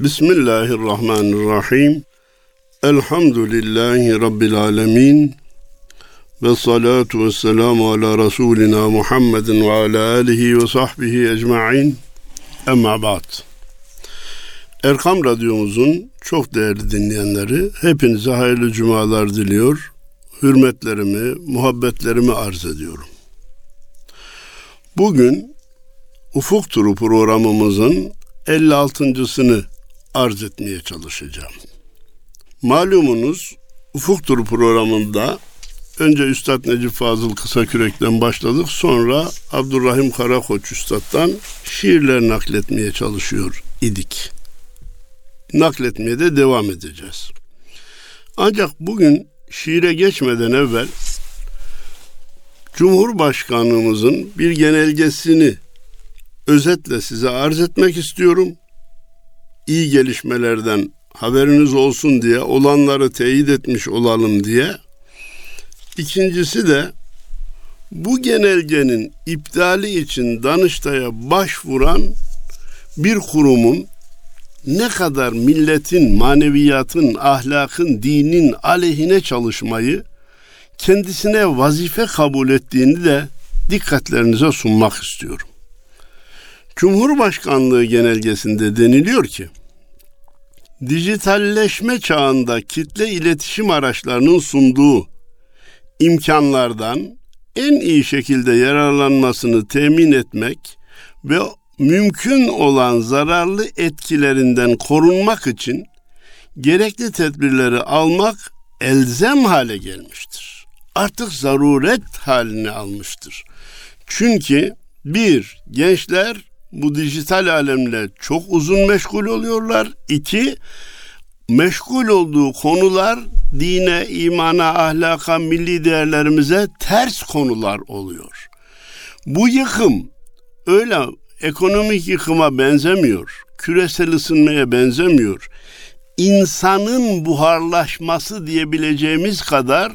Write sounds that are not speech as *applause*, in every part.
Bismillahirrahmanirrahim. Elhamdülillahi Rabbil alemin. Ve salatu ve selamu ala Resulina Muhammedin ve ala alihi ve sahbihi ecma'in. Emma ba'd. Erkam Radyomuzun çok değerli dinleyenleri hepinize hayırlı cumalar diliyor. Hürmetlerimi, muhabbetlerimi arz ediyorum. Bugün Ufuk Turu programımızın 56.sını arz etmeye çalışacağım. Malumunuz Ufuk Turu programında önce Üstad Necip Fazıl Kısakürek'ten başladık. Sonra Abdurrahim Karakoç Üstad'dan şiirler nakletmeye çalışıyor idik. Nakletmeye de devam edeceğiz. Ancak bugün şiire geçmeden evvel Cumhurbaşkanlığımızın bir genelgesini özetle size arz etmek istiyorum. İyi gelişmelerden haberiniz olsun diye, olanları teyit etmiş olalım diye. İkincisi de bu genelgenin iptali için Danıştay'a başvuran bir kurumun ne kadar milletin, maneviyatın, ahlakın, dinin aleyhine çalışmayı kendisine vazife kabul ettiğini de dikkatlerinize sunmak istiyorum. Cumhurbaşkanlığı genelgesinde deniliyor ki dijitalleşme çağında kitle iletişim araçlarının sunduğu imkanlardan en iyi şekilde yararlanmasını temin etmek ve mümkün olan zararlı etkilerinden korunmak için gerekli tedbirleri almak elzem hale gelmiştir. Artık zaruret halini almıştır. Çünkü bir, gençler bu dijital alemle çok uzun meşgul oluyorlar. İki, meşgul olduğu konular dine, imana, ahlaka, milli değerlerimize ters konular oluyor. Bu yıkım öyle ekonomik yıkıma benzemiyor. Küresel ısınmaya benzemiyor. İnsanın buharlaşması diyebileceğimiz kadar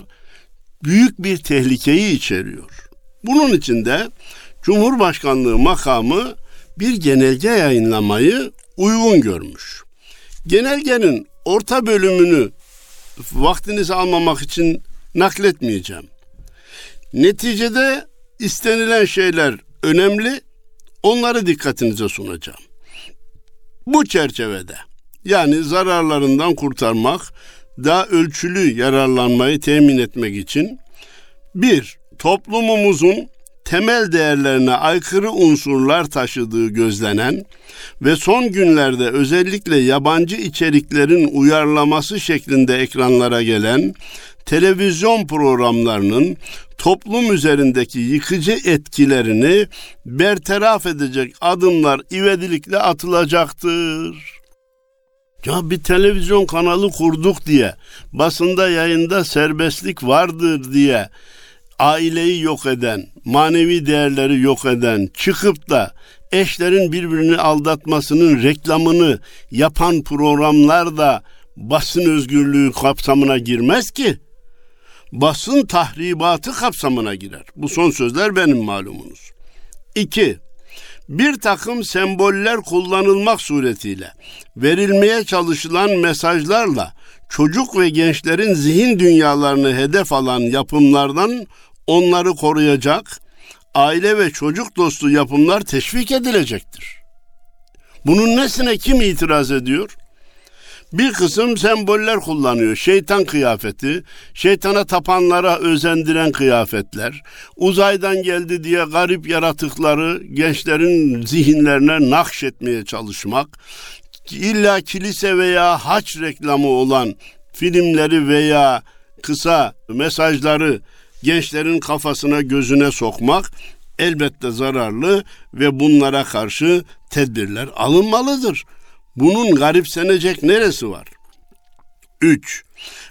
büyük bir tehlikeyi içeriyor. Bunun için de Cumhurbaşkanlığı makamı bir genelge yayınlamayı uygun görmüş. Genelgenin orta bölümünü vaktinizi almamak için nakletmeyeceğim. Neticede istenilen şeyler önemli. Onları dikkatinize sunacağım. Bu çerçevede yani zararlarından kurtarmak, daha ölçülü yararlanmayı temin etmek için bir, toplumumuzun temel değerlerine aykırı unsurlar taşıdığı gözlenen ve son günlerde özellikle yabancı içeriklerin uyarlaması şeklinde ekranlara gelen televizyon programlarının toplum üzerindeki yıkıcı etkilerini bertaraf edecek adımlar ivedilikle atılacaktır. Ya bir televizyon kanalı kurduk diye, basında yayında serbestlik vardır diye aileyi yok eden, manevi değerleri yok eden, çıkıp da eşlerin birbirini aldatmasının reklamını yapan programlar da basın özgürlüğü kapsamına girmez ki. Basın tahribatı kapsamına girer. Bu son sözler benim malumunuz. İki, bir takım semboller kullanılmak suretiyle verilmeye çalışılan mesajlarla çocuk ve gençlerin zihin dünyalarını hedef alan yapımlardan onları koruyacak, aile ve çocuk dostu yapımlar teşvik edilecektir. Bunun nesine kim itiraz ediyor? Bir kısım semboller kullanıyor. Şeytan kıyafeti, şeytana tapanlara özendiren kıyafetler, uzaydan geldi diye garip yaratıkları gençlerin zihinlerine nakşetmeye çalışmak, illa kilise veya haç reklamı olan filmleri veya kısa mesajları gençlerin kafasına gözüne sokmak elbette zararlı ve bunlara karşı tedbirler alınmalıdır. Bunun garipsenecek neresi var? 3.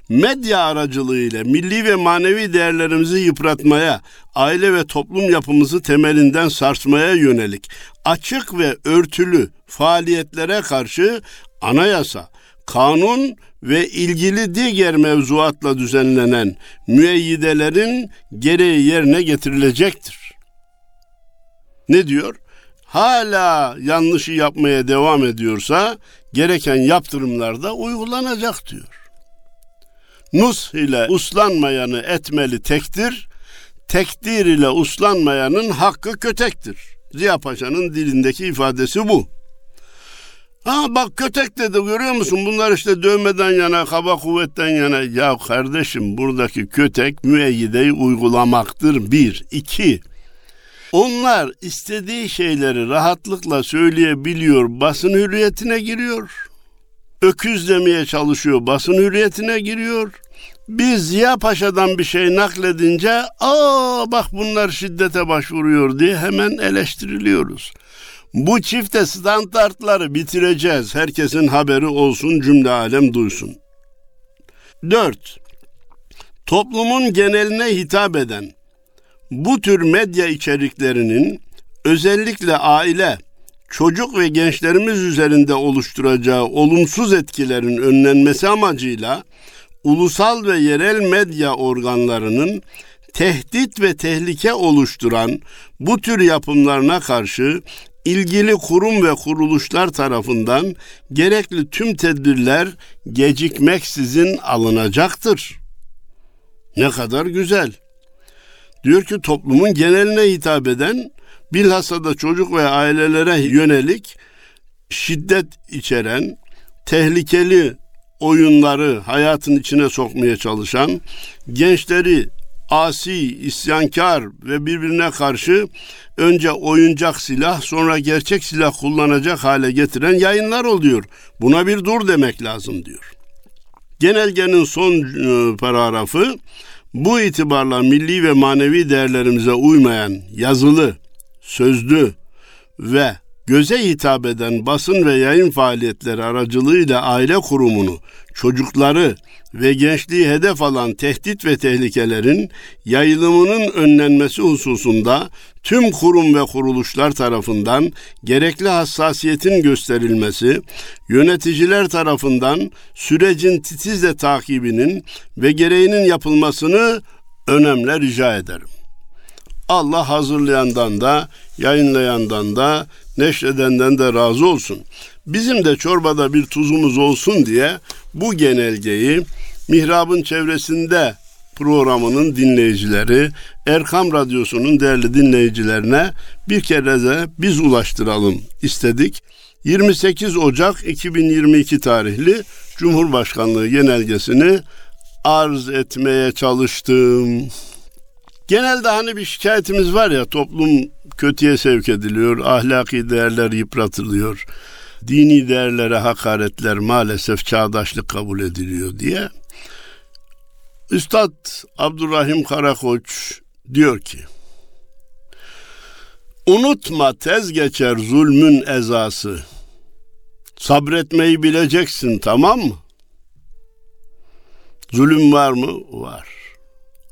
Medya aracılığıyla milli ve manevi değerlerimizi yıpratmaya, aile ve toplum yapımızı temelinden sarsmaya yönelik açık ve örtülü faaliyetlere karşı anayasa, kanun ve ilgili diğer mevzuatla düzenlenen müeyyidelerin gereği yerine getirilecektir. Ne diyor? Hala yanlışı yapmaya devam ediyorsa gereken yaptırımlar da uygulanacak diyor. Nus ile uslanmayanı etmeli tektir, tekdir ile uslanmayanın hakkı kötektir. Ziya Paşa'nın dilindeki ifadesi bu. Ha bak kötek dedi görüyor musun? Bunlar işte dövmeden yana, kaba kuvvetten yana. Ya kardeşim buradaki kötek müeyyideyi uygulamaktır. Bir. iki. Onlar istediği şeyleri rahatlıkla söyleyebiliyor, basın hürriyetine giriyor. Öküz demeye çalışıyor, basın hürriyetine giriyor. Biz Ziya Paşa'dan bir şey nakledince, aa bak bunlar şiddete başvuruyor diye hemen eleştiriliyoruz. Bu çifte standartları bitireceğiz. Herkesin haberi olsun, cümle alem duysun. 4. Toplumun geneline hitap eden bu tür medya içeriklerinin özellikle aile, çocuk ve gençlerimiz üzerinde oluşturacağı olumsuz etkilerin önlenmesi amacıyla ulusal ve yerel medya organlarının tehdit ve tehlike oluşturan bu tür yapımlarına karşı ilgili kurum ve kuruluşlar tarafından gerekli tüm tedbirler gecikmeksizin alınacaktır. Ne kadar güzel. Diyor ki toplumun geneline hitap eden bilhassa da çocuk ve ailelere yönelik şiddet içeren, tehlikeli oyunları hayatın içine sokmaya çalışan, gençleri asi, isyankar ve birbirine karşı önce oyuncak silah sonra gerçek silah kullanacak hale getiren yayınlar oluyor. Buna bir dur demek lazım diyor. Genelgenin son e, paragrafı bu itibarla milli ve manevi değerlerimize uymayan yazılı, sözlü ve göze hitap eden basın ve yayın faaliyetleri aracılığıyla aile kurumunu, çocukları ve gençliği hedef alan tehdit ve tehlikelerin yayılımının önlenmesi hususunda tüm kurum ve kuruluşlar tarafından gerekli hassasiyetin gösterilmesi, yöneticiler tarafından sürecin titizle takibinin ve gereğinin yapılmasını önemli rica ederim. Allah hazırlayandan da, yayınlayandan da, neşredenden de razı olsun. Bizim de çorbada bir tuzumuz olsun diye bu genelgeyi Mihrab'ın çevresinde programının dinleyicileri, Erkam Radyosu'nun değerli dinleyicilerine bir kere de biz ulaştıralım istedik. 28 Ocak 2022 tarihli Cumhurbaşkanlığı genelgesini arz etmeye çalıştım. Genelde hani bir şikayetimiz var ya toplum kötüye sevk ediliyor, ahlaki değerler yıpratılıyor, dini değerlere hakaretler maalesef çağdaşlık kabul ediliyor diye. Üstad Abdurrahim Karakoç diyor ki, Unutma tez geçer zulmün ezası. Sabretmeyi bileceksin tamam mı? Zulüm var mı? Var.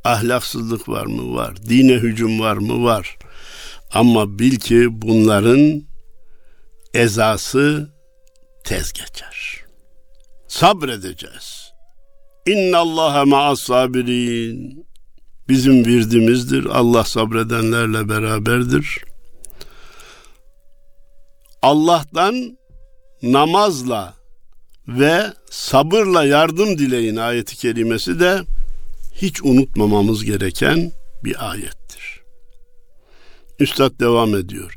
Ahlaksızlık var mı? Var. Dine hücum var mı? Var. Ama bil ki bunların ezası tez geçer. Sabredeceğiz. İnna Allaha ma'as sabirin. Bizim virdimizdir. Allah sabredenlerle beraberdir. Allah'tan namazla ve sabırla yardım dileyin ayeti kerimesi de hiç unutmamamız gereken bir ayettir. Üstad devam ediyor.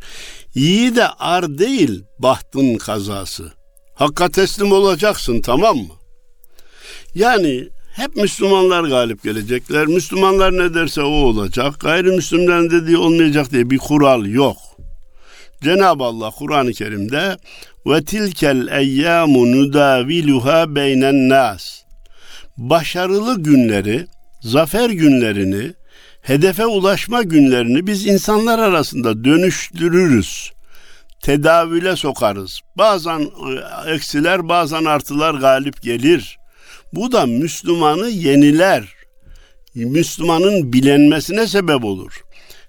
İyi de ar değil bahtın kazası. Hakka teslim olacaksın tamam mı? Yani hep Müslümanlar galip gelecekler. Müslümanlar ne derse o olacak. Gayrimüslimlerin dediği olmayacak diye bir kural yok. Cenab-ı Allah Kur'an-ı Kerim'de ve tilkel eyyamu nudaviluha beynen nas. Başarılı günleri, zafer günlerini, hedefe ulaşma günlerini biz insanlar arasında dönüştürürüz. Tedavüle sokarız. Bazen e, eksiler, bazen artılar galip gelir. Bu da Müslümanı yeniler. Müslümanın bilenmesine sebep olur.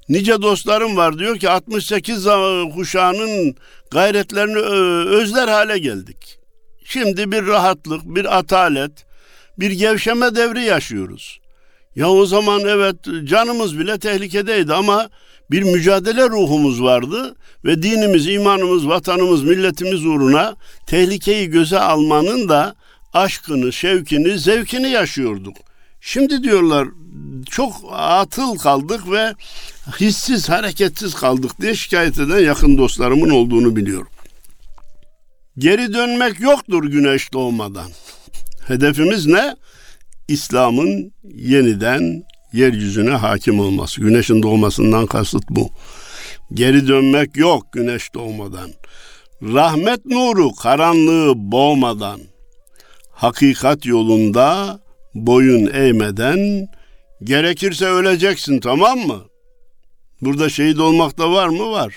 Nice dostlarım var diyor ki 68 kuşağının gayretlerini özler hale geldik. Şimdi bir rahatlık, bir atalet, bir gevşeme devri yaşıyoruz. Ya o zaman evet canımız bile tehlikedeydi ama bir mücadele ruhumuz vardı ve dinimiz, imanımız, vatanımız, milletimiz uğruna tehlikeyi göze almanın da aşkını, şevkini, zevkini yaşıyorduk. Şimdi diyorlar çok atıl kaldık ve hissiz, hareketsiz kaldık diye şikayet eden yakın dostlarımın olduğunu biliyorum. Geri dönmek yoktur güneş doğmadan. Hedefimiz ne? İslam'ın yeniden yeryüzüne hakim olması. Güneşin doğmasından kasıt bu. Geri dönmek yok güneş doğmadan. Rahmet nuru karanlığı boğmadan. Hakikat yolunda boyun eğmeden gerekirse öleceksin tamam mı? Burada şehit olmak da var mı? Var.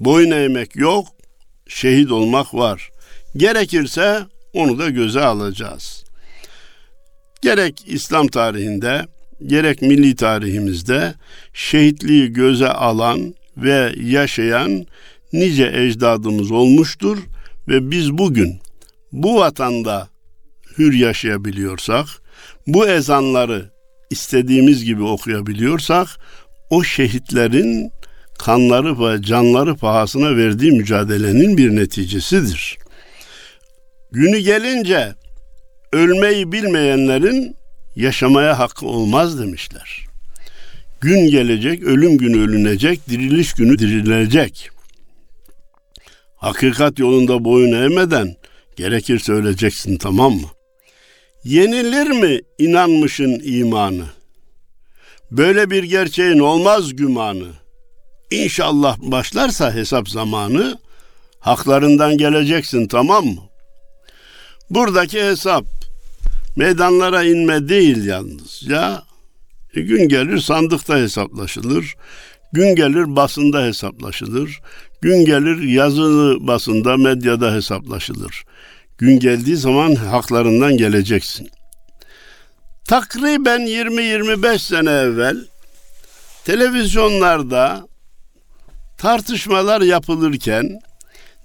Boyun eğmek yok, şehit olmak var. Gerekirse onu da göze alacağız. Gerek İslam tarihinde, gerek milli tarihimizde şehitliği göze alan ve yaşayan nice ecdadımız olmuştur ve biz bugün bu vatanda hür yaşayabiliyorsak, bu ezanları istediğimiz gibi okuyabiliyorsak, o şehitlerin kanları ve canları pahasına verdiği mücadelenin bir neticesidir. Günü gelince ölmeyi bilmeyenlerin yaşamaya hakkı olmaz demişler. Gün gelecek, ölüm günü ölünecek, diriliş günü dirilecek. Hakikat yolunda boyun eğmeden gerekirse öleceksin tamam mı? Yenilir mi inanmışın imanı? Böyle bir gerçeğin olmaz gümanı. İnşallah başlarsa hesap zamanı haklarından geleceksin tamam mı? Buradaki hesap meydanlara inme değil yalnız. Ya e, gün gelir sandıkta hesaplaşılır. Gün gelir basında hesaplaşılır. Gün gelir yazılı basında, medyada hesaplaşılır. Gün geldiği zaman haklarından geleceksin. Takriben 20-25 sene evvel televizyonlarda tartışmalar yapılırken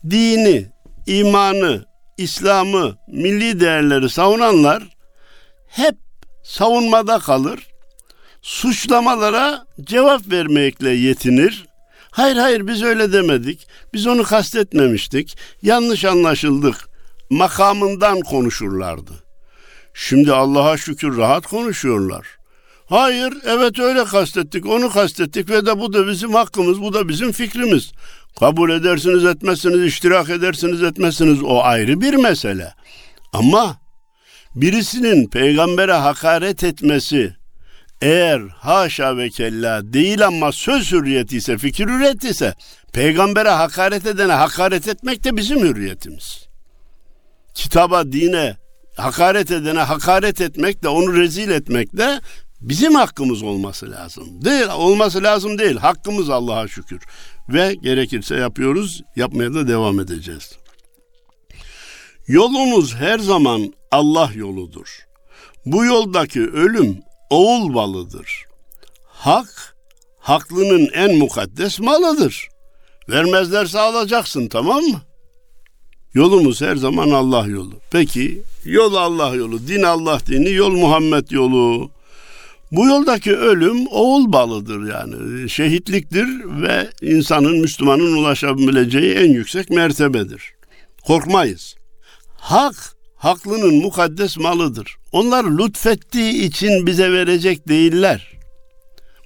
dini, imanı, İslam'ı, milli değerleri savunanlar hep savunmada kalır. Suçlamalara cevap vermekle yetinir. Hayır hayır biz öyle demedik. Biz onu kastetmemiştik. Yanlış anlaşıldık makamından konuşurlardı. Şimdi Allah'a şükür rahat konuşuyorlar. Hayır, evet öyle kastettik, onu kastettik ve de bu da bizim hakkımız, bu da bizim fikrimiz. Kabul edersiniz, etmezsiniz, iştirak edersiniz, etmezsiniz o ayrı bir mesele. Ama birisinin peygambere hakaret etmesi eğer haşa ve kella değil ama söz hürriyeti ise, fikir hürriyeti ise peygambere hakaret edene hakaret etmek de bizim hürriyetimiz kitaba, dine hakaret edene hakaret etmek de onu rezil etmek de bizim hakkımız olması lazım. Değil, olması lazım değil. Hakkımız Allah'a şükür. Ve gerekirse yapıyoruz, yapmaya da devam edeceğiz. Yolumuz her zaman Allah yoludur. Bu yoldaki ölüm oğul balıdır. Hak, haklının en mukaddes malıdır. Vermezlerse alacaksın tamam mı? Yolumuz her zaman Allah yolu. Peki yol Allah yolu, din Allah dini, yol Muhammed yolu. Bu yoldaki ölüm oğul balıdır yani. Şehitliktir ve insanın, Müslümanın ulaşabileceği en yüksek mertebedir. Korkmayız. Hak, haklının mukaddes malıdır. Onlar lütfettiği için bize verecek değiller.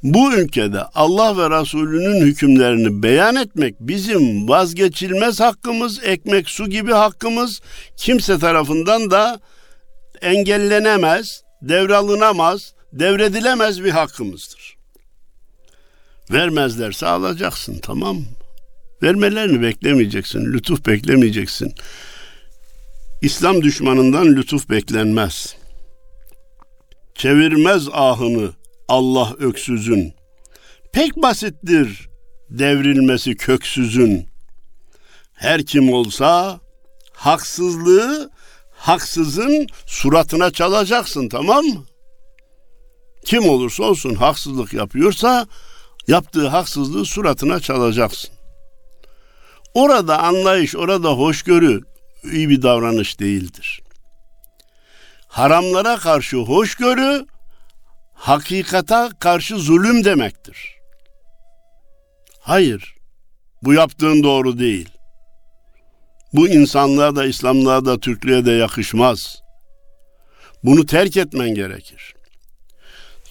Bu ülkede Allah ve Resulünün hükümlerini beyan etmek bizim vazgeçilmez hakkımız, ekmek su gibi hakkımız, kimse tarafından da engellenemez, devralınamaz, devredilemez bir hakkımızdır. Vermezlerse alacaksın tamam? Vermelerini beklemeyeceksin, lütuf beklemeyeceksin. İslam düşmanından lütuf beklenmez. Çevirmez ahını Allah öksüzün. Pek basittir devrilmesi köksüzün. Her kim olsa haksızlığı haksızın suratına çalacaksın tamam mı? Kim olursa olsun haksızlık yapıyorsa yaptığı haksızlığı suratına çalacaksın. Orada anlayış, orada hoşgörü iyi bir davranış değildir. Haramlara karşı hoşgörü hakikata karşı zulüm demektir. Hayır. Bu yaptığın doğru değil. Bu insanlığa da İslamlığa da Türklüğe de yakışmaz. Bunu terk etmen gerekir.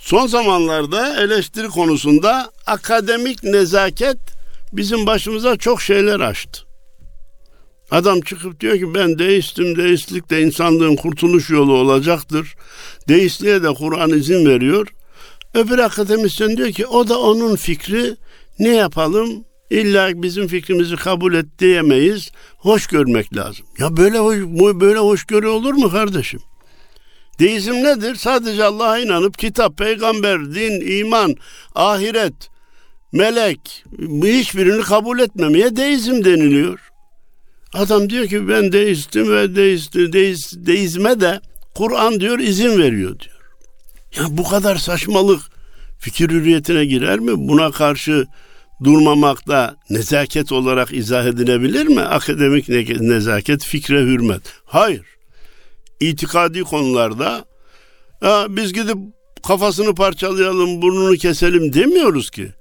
Son zamanlarda eleştiri konusunda akademik nezaket bizim başımıza çok şeyler açtı. Adam çıkıp diyor ki ben deistim, deistlik de insanlığın kurtuluş yolu olacaktır. Deistliğe de Kur'an izin veriyor. Öbür akademisyen diyor ki o da onun fikri ne yapalım? İlla bizim fikrimizi kabul et diyemeyiz. Hoş görmek lazım. Ya böyle hoş, böyle hoşgörü olur mu kardeşim? Deizm nedir? Sadece Allah'a inanıp kitap, peygamber, din, iman, ahiret, melek hiçbirini kabul etmemeye deizm deniliyor. Adam diyor ki ben deistim ve deist, deist, deizme de Kur'an diyor izin veriyor diyor. Ya bu kadar saçmalık fikir hürriyetine girer mi? Buna karşı durmamakta nezaket olarak izah edilebilir mi? Akademik nezaket, fikre hürmet. Hayır. İtikadi konularda ya biz gidip kafasını parçalayalım, burnunu keselim demiyoruz ki.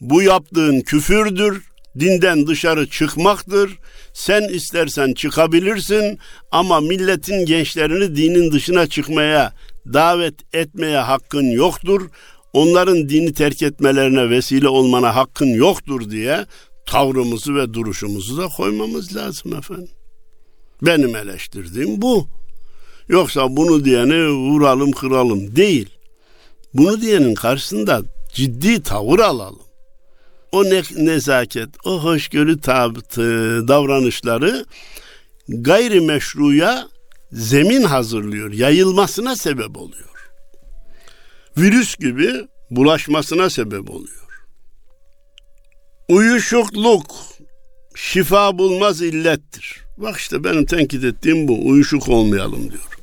Bu yaptığın küfürdür, dinden dışarı çıkmaktır. Sen istersen çıkabilirsin ama milletin gençlerini dinin dışına çıkmaya davet etmeye hakkın yoktur. Onların dini terk etmelerine vesile olmana hakkın yoktur diye tavrımızı ve duruşumuzu da koymamız lazım efendim. Benim eleştirdiğim bu. Yoksa bunu diyeni vuralım kıralım değil. Bunu diyenin karşısında ciddi tavır alalım. O ne, nezaket, o hoşgörü tabıtı, davranışları gayrimeşruya zemin hazırlıyor, yayılmasına sebep oluyor. Virüs gibi bulaşmasına sebep oluyor. Uyuşukluk şifa bulmaz illettir. Bak işte benim tenkit ettiğim bu. Uyuşuk olmayalım diyor.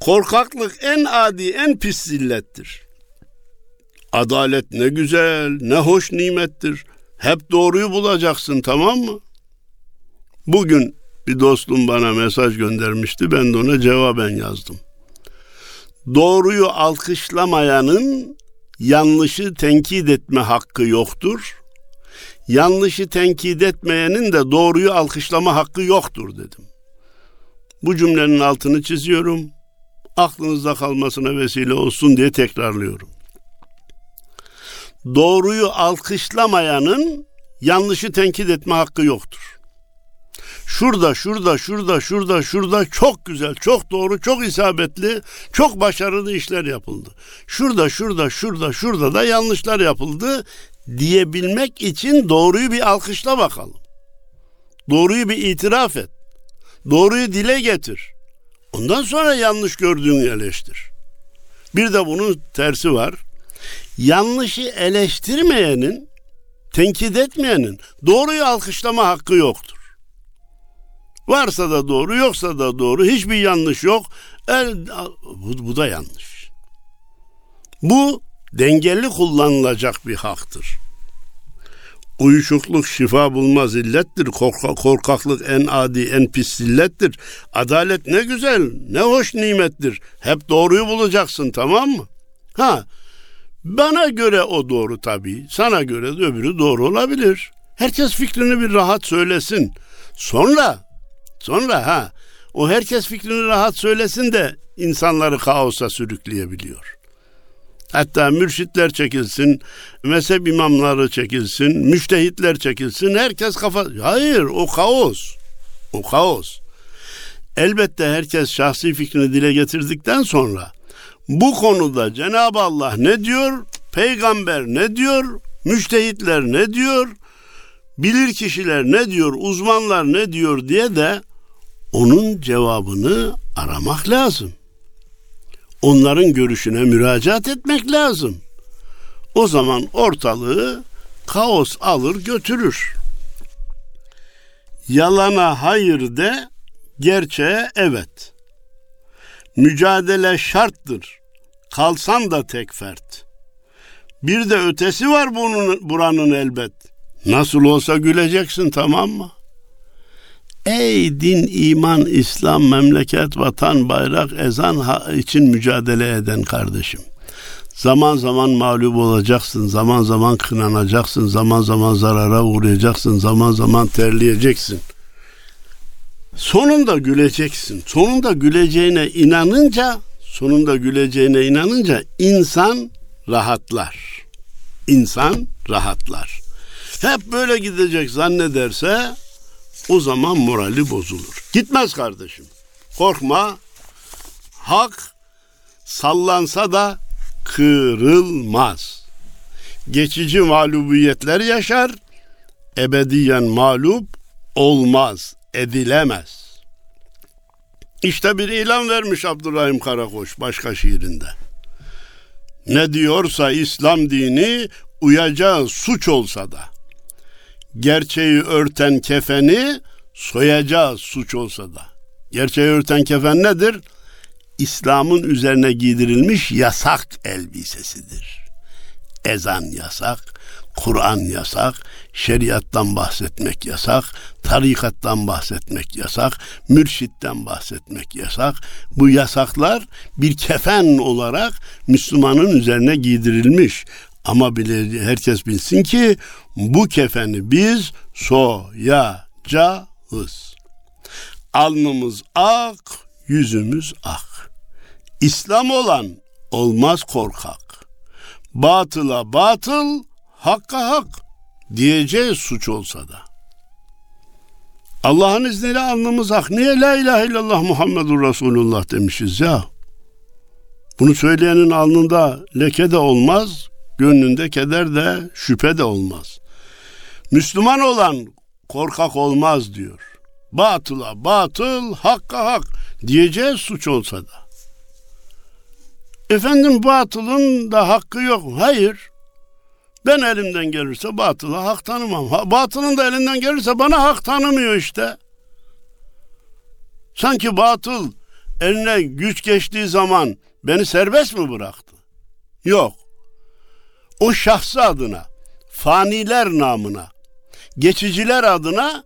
Korkaklık en adi, en pis illettir. Adalet ne güzel, ne hoş nimettir. Hep doğruyu bulacaksın tamam mı? Bugün bir dostum bana mesaj göndermişti. Ben de ona cevaben yazdım. Doğruyu alkışlamayanın yanlışı tenkit etme hakkı yoktur. Yanlışı tenkit etmeyenin de doğruyu alkışlama hakkı yoktur dedim. Bu cümlenin altını çiziyorum. Aklınızda kalmasına vesile olsun diye tekrarlıyorum. Doğruyu alkışlamayanın yanlışı tenkit etme hakkı yoktur şurada, şurada, şurada, şurada, şurada çok güzel, çok doğru, çok isabetli, çok başarılı işler yapıldı. Şurada, şurada, şurada, şurada da yanlışlar yapıldı diyebilmek için doğruyu bir alkışla bakalım. Doğruyu bir itiraf et. Doğruyu dile getir. Ondan sonra yanlış gördüğünü eleştir. Bir de bunun tersi var. Yanlışı eleştirmeyenin, tenkit etmeyenin doğruyu alkışlama hakkı yoktur. Varsa da doğru, yoksa da doğru. Hiçbir yanlış yok. El, bu, bu da yanlış. Bu dengeli kullanılacak bir haktır. Uyuşukluk şifa bulmaz illettir. Korka, korkaklık en adi, en pis illettir. Adalet ne güzel, ne hoş nimettir. Hep doğruyu bulacaksın tamam mı? Ha, bana göre o doğru tabii. Sana göre de öbürü doğru olabilir. Herkes fikrini bir rahat söylesin. Sonra Sonra ha o herkes fikrini rahat söylesin de insanları kaosa sürükleyebiliyor. Hatta mürşitler çekilsin, mezhep imamları çekilsin, müştehitler çekilsin, herkes kafa... Hayır, o kaos. O kaos. Elbette herkes şahsi fikrini dile getirdikten sonra bu konuda Cenab-ı Allah ne diyor, peygamber ne diyor, müştehitler ne diyor, bilir kişiler ne diyor, uzmanlar ne diyor diye de onun cevabını aramak lazım. Onların görüşüne müracaat etmek lazım. O zaman ortalığı kaos alır götürür. Yalana hayır de, gerçeğe evet. Mücadele şarttır. Kalsan da tek fert. Bir de ötesi var bunun buranın elbet. Nasıl olsa güleceksin tamam mı? Ey din, iman, İslam, memleket, vatan, bayrak, ezan için mücadele eden kardeşim. Zaman zaman mağlup olacaksın, zaman zaman kınanacaksın, zaman zaman zarara uğrayacaksın, zaman zaman terleyeceksin. Sonunda güleceksin. Sonunda güleceğine inanınca, sonunda güleceğine inanınca insan rahatlar. İnsan rahatlar. Hep böyle gidecek zannederse o zaman morali bozulur. Gitmez kardeşim. Korkma. Hak sallansa da kırılmaz. Geçici mağlubiyetler yaşar, ebediyen mağlup olmaz, edilemez. İşte bir ilan vermiş Abdurrahim Karakoç başka şiirinde. Ne diyorsa İslam dini uyacağı suç olsa da gerçeği örten kefeni soyacağı suç olsa da. Gerçeği örten kefen nedir? İslam'ın üzerine giydirilmiş yasak elbisesidir. Ezan yasak, Kur'an yasak, şeriattan bahsetmek yasak, tarikattan bahsetmek yasak, mürşitten bahsetmek yasak. Bu yasaklar bir kefen olarak Müslümanın üzerine giydirilmiş. Ama bile herkes bilsin ki bu kefeni biz soyacağız. Alnımız ak, yüzümüz ak. İslam olan olmaz korkak. Batıla batıl, hakka hak diyeceğiz suç olsa da. Allah'ın izniyle alnımız ak. Niye la ilahe illallah Muhammedur Resulullah demişiz ya? Bunu söyleyenin alnında leke de olmaz, gönlünde keder de şüphe de olmaz. Müslüman olan korkak olmaz diyor. Batıla batıl, hakka hak diyeceğiz suç olsa da. Efendim batılın da hakkı yok. Hayır. Ben elimden gelirse batıla hak tanımam. batılın da elinden gelirse bana hak tanımıyor işte. Sanki batıl eline güç geçtiği zaman beni serbest mi bıraktı? Yok. O şahsı adına, faniler namına, geçiciler adına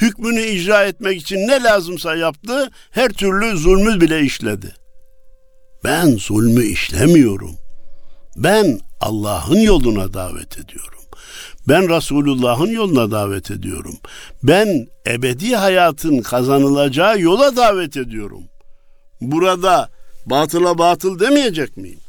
hükmünü icra etmek için ne lazımsa yaptı, her türlü zulmü bile işledi. Ben zulmü işlemiyorum. Ben Allah'ın yoluna davet ediyorum. Ben Resulullah'ın yoluna davet ediyorum. Ben ebedi hayatın kazanılacağı yola davet ediyorum. Burada batıla batıl demeyecek miyim?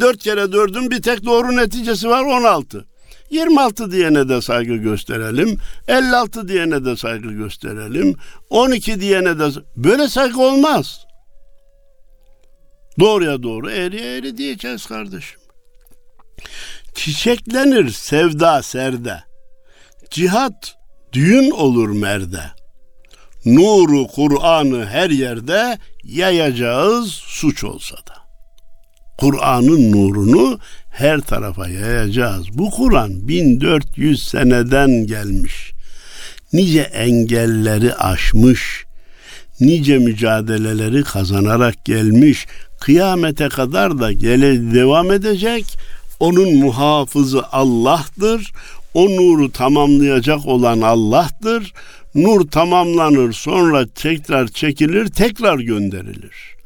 Dört kere dördün bir tek doğru neticesi var on altı. 26 diyene de saygı gösterelim. 56 diyene de saygı gösterelim. 12 diyene de böyle saygı olmaz. Doğruya doğru, eğriye eğri diyeceğiz kardeşim. Çiçeklenir sevda serde. Cihat düğün olur merde. Nuru Kur'an'ı her yerde yayacağız suç olsa da. Kur'an'ın nurunu her tarafa yayacağız. Bu Kur'an 1400 seneden gelmiş. Nice engelleri aşmış, nice mücadeleleri kazanarak gelmiş. Kıyamete kadar da gele devam edecek. Onun muhafızı Allah'tır. O nuru tamamlayacak olan Allah'tır. Nur tamamlanır, sonra tekrar çekilir, tekrar gönderilir.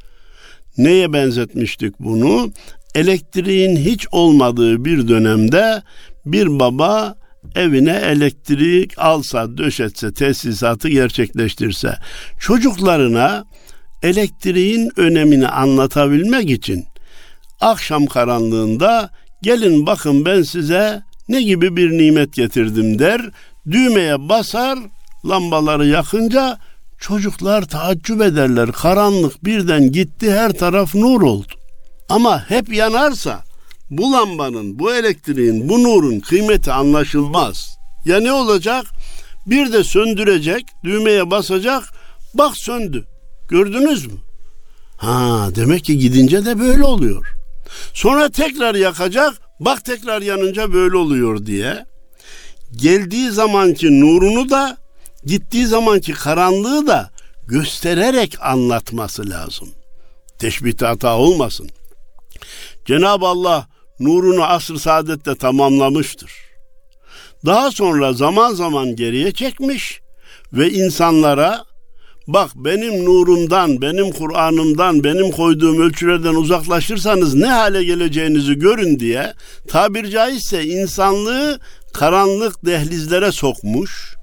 Neye benzetmiştik bunu? Elektriğin hiç olmadığı bir dönemde bir baba evine elektrik alsa, döşetse, tesisatı gerçekleştirse çocuklarına elektriğin önemini anlatabilmek için akşam karanlığında gelin bakın ben size ne gibi bir nimet getirdim der. Düğmeye basar, lambaları yakınca çocuklar taaccüp ederler. Karanlık birden gitti, her taraf nur oldu. Ama hep yanarsa bu lambanın, bu elektriğin, bu nurun kıymeti anlaşılmaz. Ya ne olacak? Bir de söndürecek, düğmeye basacak, bak söndü. Gördünüz mü? Ha demek ki gidince de böyle oluyor. Sonra tekrar yakacak, bak tekrar yanınca böyle oluyor diye. Geldiği zamanki nurunu da, gittiği zamanki karanlığı da göstererek anlatması lazım. Teşbihte hata olmasın. Cenab-ı Allah nurunu asr saadette tamamlamıştır. Daha sonra zaman zaman geriye çekmiş ve insanlara bak benim nurumdan, benim Kur'an'ımdan, benim koyduğum ölçülerden uzaklaşırsanız ne hale geleceğinizi görün diye tabir caizse insanlığı karanlık dehlizlere sokmuş.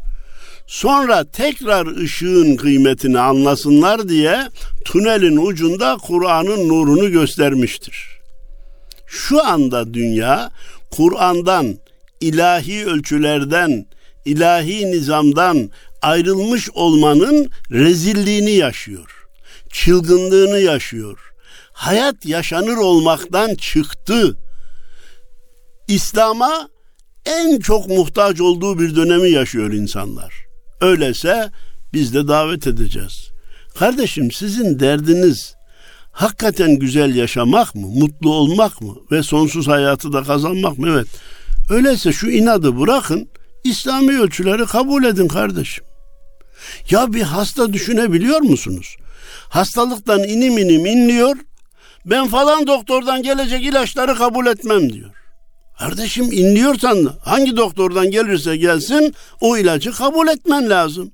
Sonra tekrar ışığın kıymetini anlasınlar diye tünelin ucunda Kur'an'ın nurunu göstermiştir. Şu anda dünya Kur'an'dan, ilahi ölçülerden, ilahi nizamdan ayrılmış olmanın rezilliğini yaşıyor. Çılgınlığını yaşıyor. Hayat yaşanır olmaktan çıktı. İslam'a en çok muhtaç olduğu bir dönemi yaşıyor insanlar. Öyleyse biz de davet edeceğiz. Kardeşim sizin derdiniz hakikaten güzel yaşamak mı, mutlu olmak mı ve sonsuz hayatı da kazanmak mı? Evet. Öyleyse şu inadı bırakın, İslami ölçüleri kabul edin kardeşim. Ya bir hasta düşünebiliyor musunuz? Hastalıktan inim inim inliyor. Ben falan doktordan gelecek ilaçları kabul etmem diyor. Kardeşim inliyorsan hangi doktordan gelirse gelsin o ilacı kabul etmen lazım.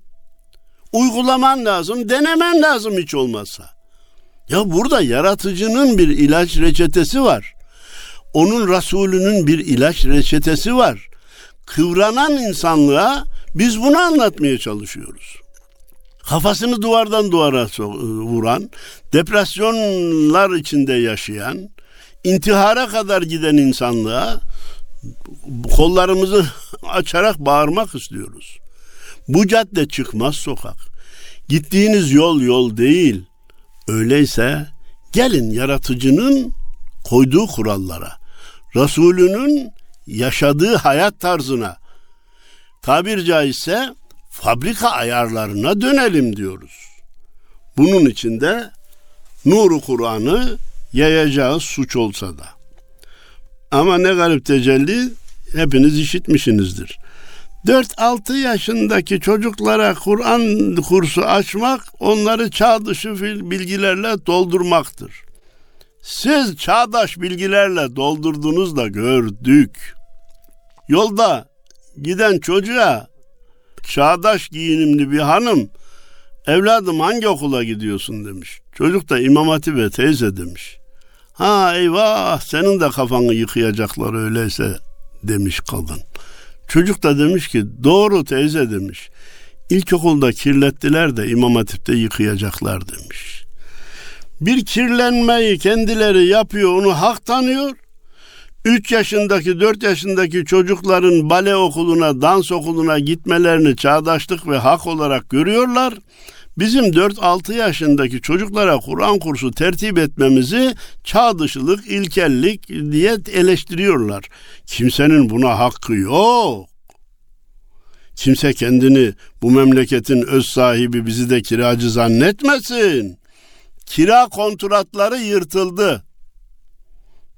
Uygulaman lazım, denemen lazım hiç olmazsa. Ya burada yaratıcının bir ilaç reçetesi var. Onun Resulünün bir ilaç reçetesi var. Kıvranan insanlığa biz bunu anlatmaya çalışıyoruz. Kafasını duvardan duvara vuran, depresyonlar içinde yaşayan, intihara kadar giden insanlığa kollarımızı *laughs* açarak bağırmak istiyoruz. Bu cadde çıkmaz sokak. Gittiğiniz yol yol değil. Öyleyse gelin yaratıcının koyduğu kurallara, Resulünün yaşadığı hayat tarzına, tabir caizse fabrika ayarlarına dönelim diyoruz. Bunun için de nuru Kur'an'ı yayacağız suç olsa da. Ama ne garip tecelli hepiniz işitmişsinizdir. 4-6 yaşındaki çocuklara Kur'an kursu açmak onları çağ dışı bilgilerle doldurmaktır. Siz çağdaş bilgilerle doldurdunuz da gördük. Yolda giden çocuğa çağdaş giyinimli bir hanım evladım hangi okula gidiyorsun demiş. Çocuk da İmam Hatip'e teyze demiş. Ha eyvah senin de kafanı yıkayacaklar öyleyse demiş kadın. Çocuk da demiş ki doğru teyze demiş. İlkokulda kirlettiler de İmam Hatip'te yıkayacaklar demiş. Bir kirlenmeyi kendileri yapıyor onu hak tanıyor. 3 yaşındaki 4 yaşındaki çocukların bale okuluna dans okuluna gitmelerini çağdaşlık ve hak olarak görüyorlar. Bizim 4-6 yaşındaki çocuklara Kur'an kursu tertip etmemizi çağ dışılık, ilkellik diye eleştiriyorlar. Kimsenin buna hakkı yok. Kimse kendini bu memleketin öz sahibi bizi de kiracı zannetmesin. Kira kontratları yırtıldı.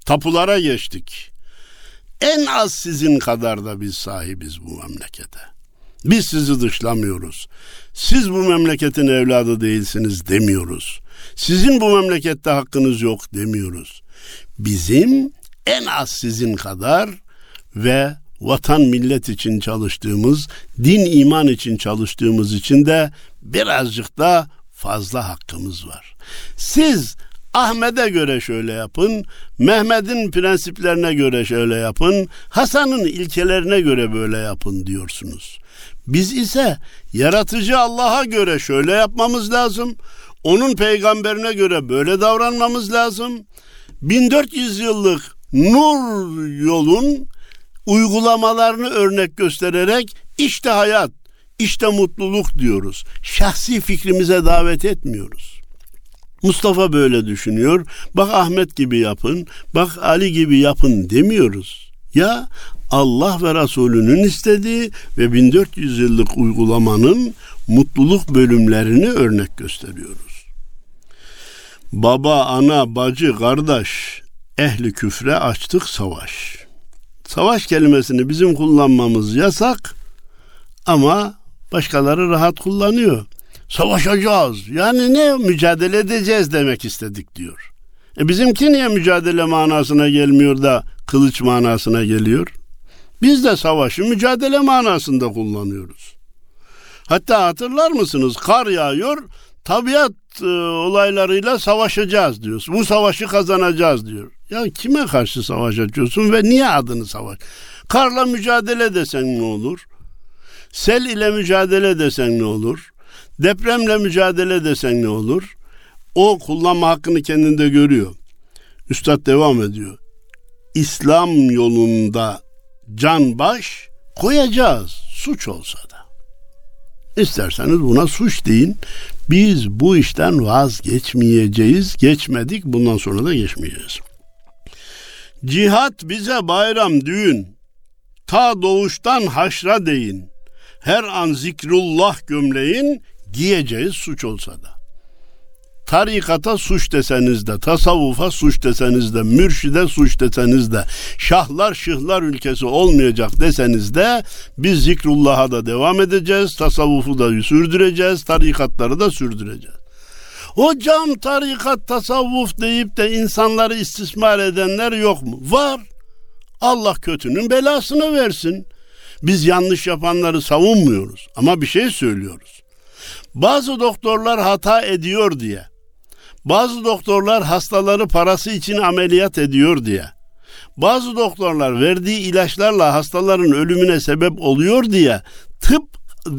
Tapulara geçtik. En az sizin kadar da biz sahibiz bu memlekete. Biz sizi dışlamıyoruz. Siz bu memleketin evladı değilsiniz demiyoruz. Sizin bu memlekette hakkınız yok demiyoruz. Bizim en az sizin kadar ve vatan millet için çalıştığımız, din iman için çalıştığımız için de birazcık da fazla hakkımız var. Siz Ahmet'e göre şöyle yapın, Mehmet'in prensiplerine göre şöyle yapın, Hasan'ın ilkelerine göre böyle yapın diyorsunuz. Biz ise yaratıcı Allah'a göre şöyle yapmamız lazım. Onun peygamberine göre böyle davranmamız lazım. 1400 yıllık nur yolun uygulamalarını örnek göstererek işte hayat, işte mutluluk diyoruz. Şahsi fikrimize davet etmiyoruz. Mustafa böyle düşünüyor. Bak Ahmet gibi yapın, bak Ali gibi yapın demiyoruz. Ya Allah ve Resulünün istediği ve 1400 yıllık uygulamanın mutluluk bölümlerini örnek gösteriyoruz. Baba, ana, bacı, kardeş, ehli küfre açtık savaş. Savaş kelimesini bizim kullanmamız yasak ama başkaları rahat kullanıyor. Savaşacağız. Yani ne mücadele edeceğiz demek istedik diyor. E bizimki niye mücadele manasına gelmiyor da kılıç manasına geliyor? Biz de savaşı mücadele manasında kullanıyoruz. Hatta hatırlar mısınız? Kar yağıyor, tabiat e, olaylarıyla savaşacağız diyor. Bu savaşı kazanacağız diyor. Ya kime karşı savaş açıyorsun ve niye adını savaş? Karla mücadele desen ne olur? Sel ile mücadele desen ne olur? Depremle mücadele desen ne olur? O kullanma hakkını kendinde görüyor. Üstad devam ediyor. İslam yolunda can baş koyacağız suç olsa da. İsterseniz buna suç deyin. Biz bu işten vazgeçmeyeceğiz. Geçmedik bundan sonra da geçmeyeceğiz. Cihat bize bayram düğün. Ta doğuştan haşra deyin. Her an zikrullah gömleğin giyeceğiz suç olsa da tarikata suç deseniz de, tasavvufa suç deseniz de, mürşide suç deseniz de, şahlar şıhlar ülkesi olmayacak deseniz de biz zikrullah'a da devam edeceğiz, tasavvufu da sürdüreceğiz, tarikatları da sürdüreceğiz. Hocam tarikat tasavvuf deyip de insanları istismar edenler yok mu? Var. Allah kötünün belasını versin. Biz yanlış yapanları savunmuyoruz ama bir şey söylüyoruz. Bazı doktorlar hata ediyor diye bazı doktorlar hastaları parası için ameliyat ediyor diye. Bazı doktorlar verdiği ilaçlarla hastaların ölümüne sebep oluyor diye tıp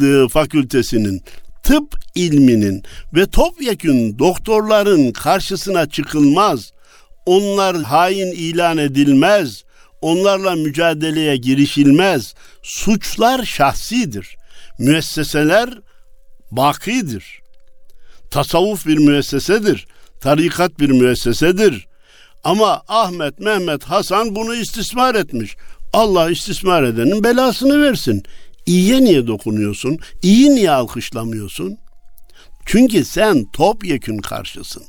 e, fakültesinin, tıp ilminin ve topyekün doktorların karşısına çıkılmaz. Onlar hain ilan edilmez. Onlarla mücadeleye girişilmez. Suçlar şahsidir. Müesseseler bakidir. Tasavvuf bir müessesedir tarikat bir müessesedir. Ama Ahmet, Mehmet, Hasan bunu istismar etmiş. Allah istismar edenin belasını versin. İyiye niye dokunuyorsun? İyi niye alkışlamıyorsun? Çünkü sen topyekün karşısın.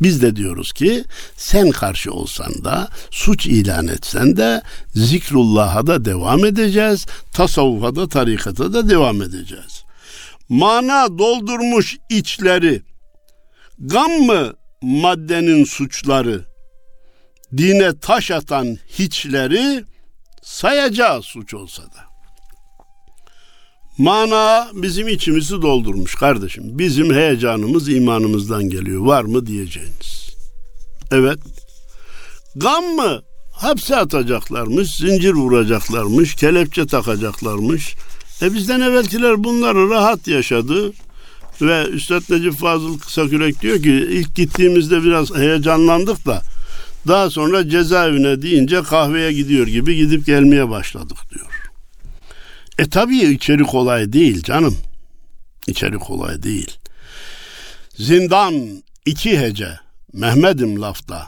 Biz de diyoruz ki sen karşı olsan da suç ilan etsen de zikrullah'a da devam edeceğiz. Tasavvufa da tarikata da devam edeceğiz. Mana doldurmuş içleri Gam mı maddenin suçları? Dine taş atan hiçleri sayacağı suç olsa da. Mana bizim içimizi doldurmuş kardeşim. Bizim heyecanımız imanımızdan geliyor. Var mı diyeceğiniz. Evet. Gam mı? Hapse atacaklarmış, zincir vuracaklarmış, kelepçe takacaklarmış. E bizden evvelkiler bunları rahat yaşadı. Ve Üstad Necip Fazıl Kısakürek diyor ki ilk gittiğimizde biraz heyecanlandık da daha sonra cezaevine deyince kahveye gidiyor gibi gidip gelmeye başladık diyor. E tabii içeri kolay değil canım. İçeri kolay değil. Zindan iki hece Mehmet'im lafta.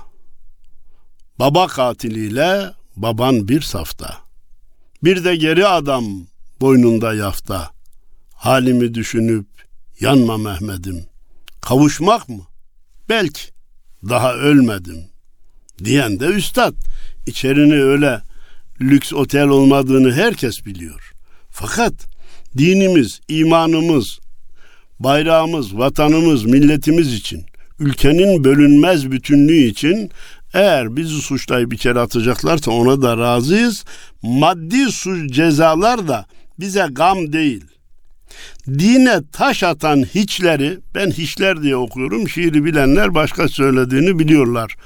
Baba katiliyle baban bir safta. Bir de geri adam boynunda yafta. Halimi düşünüp Yanma Mehmet'im. Kavuşmak mı? Belki. Daha ölmedim. Diyen de üstad. İçerini öyle lüks otel olmadığını herkes biliyor. Fakat dinimiz, imanımız, bayrağımız, vatanımız, milletimiz için, ülkenin bölünmez bütünlüğü için eğer bizi suçlayıp içeri atacaklarsa ona da razıyız. Maddi suç cezalar da bize gam değil dine taş atan hiçleri ben hiçler diye okuyorum şiiri bilenler başka söylediğini biliyorlar.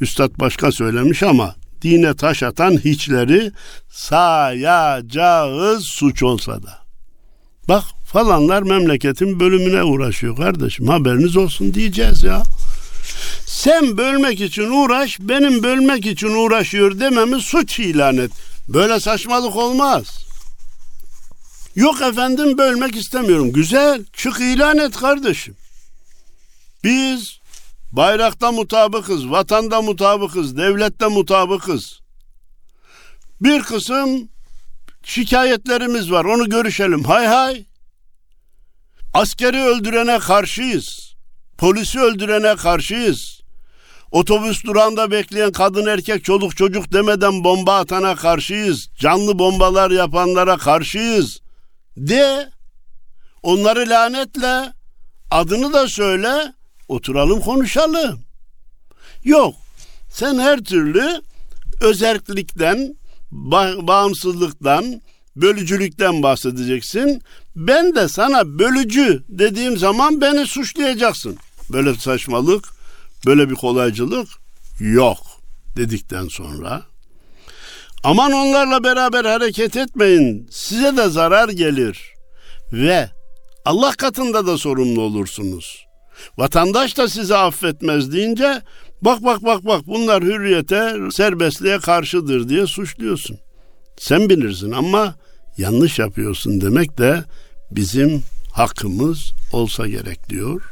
Üstad başka söylemiş ama dine taş atan hiçleri sayacağız suç olsa da. Bak falanlar memleketin bölümüne uğraşıyor kardeşim haberiniz olsun diyeceğiz ya. Sen bölmek için uğraş benim bölmek için uğraşıyor dememi suç ilan et. Böyle saçmalık olmaz. Yok efendim bölmek istemiyorum. Güzel çık ilan et kardeşim. Biz bayrakta mutabıkız, vatanda mutabıkız, devlette mutabıkız. Bir kısım şikayetlerimiz var. Onu görüşelim. Hay hay. Askeri öldürene karşıyız. Polisi öldürene karşıyız. Otobüs durağında bekleyen kadın erkek çoluk çocuk demeden bomba atana karşıyız. Canlı bombalar yapanlara karşıyız. De onları lanetle adını da söyle oturalım konuşalım. Yok sen her türlü özellikten bağımsızlıktan bölücülükten bahsedeceksin. Ben de sana bölücü dediğim zaman beni suçlayacaksın. Böyle bir saçmalık, böyle bir kolaycılık yok dedikten sonra aman onlarla beraber hareket etmeyin. Size de zarar gelir ve Allah katında da sorumlu olursunuz. Vatandaş da sizi affetmez deyince bak bak bak bak bunlar hürriyete, serbestliğe karşıdır diye suçluyorsun. Sen bilirsin ama yanlış yapıyorsun demek de bizim hakkımız olsa gerek diyor.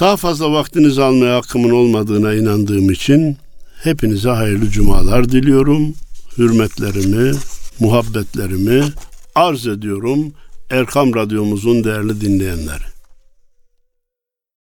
Daha fazla vaktinizi almaya hakkımın olmadığına inandığım için hepinize hayırlı cumalar diliyorum. Hürmetlerimi, muhabbetlerimi arz ediyorum Erkam Radyomuzun değerli dinleyenleri.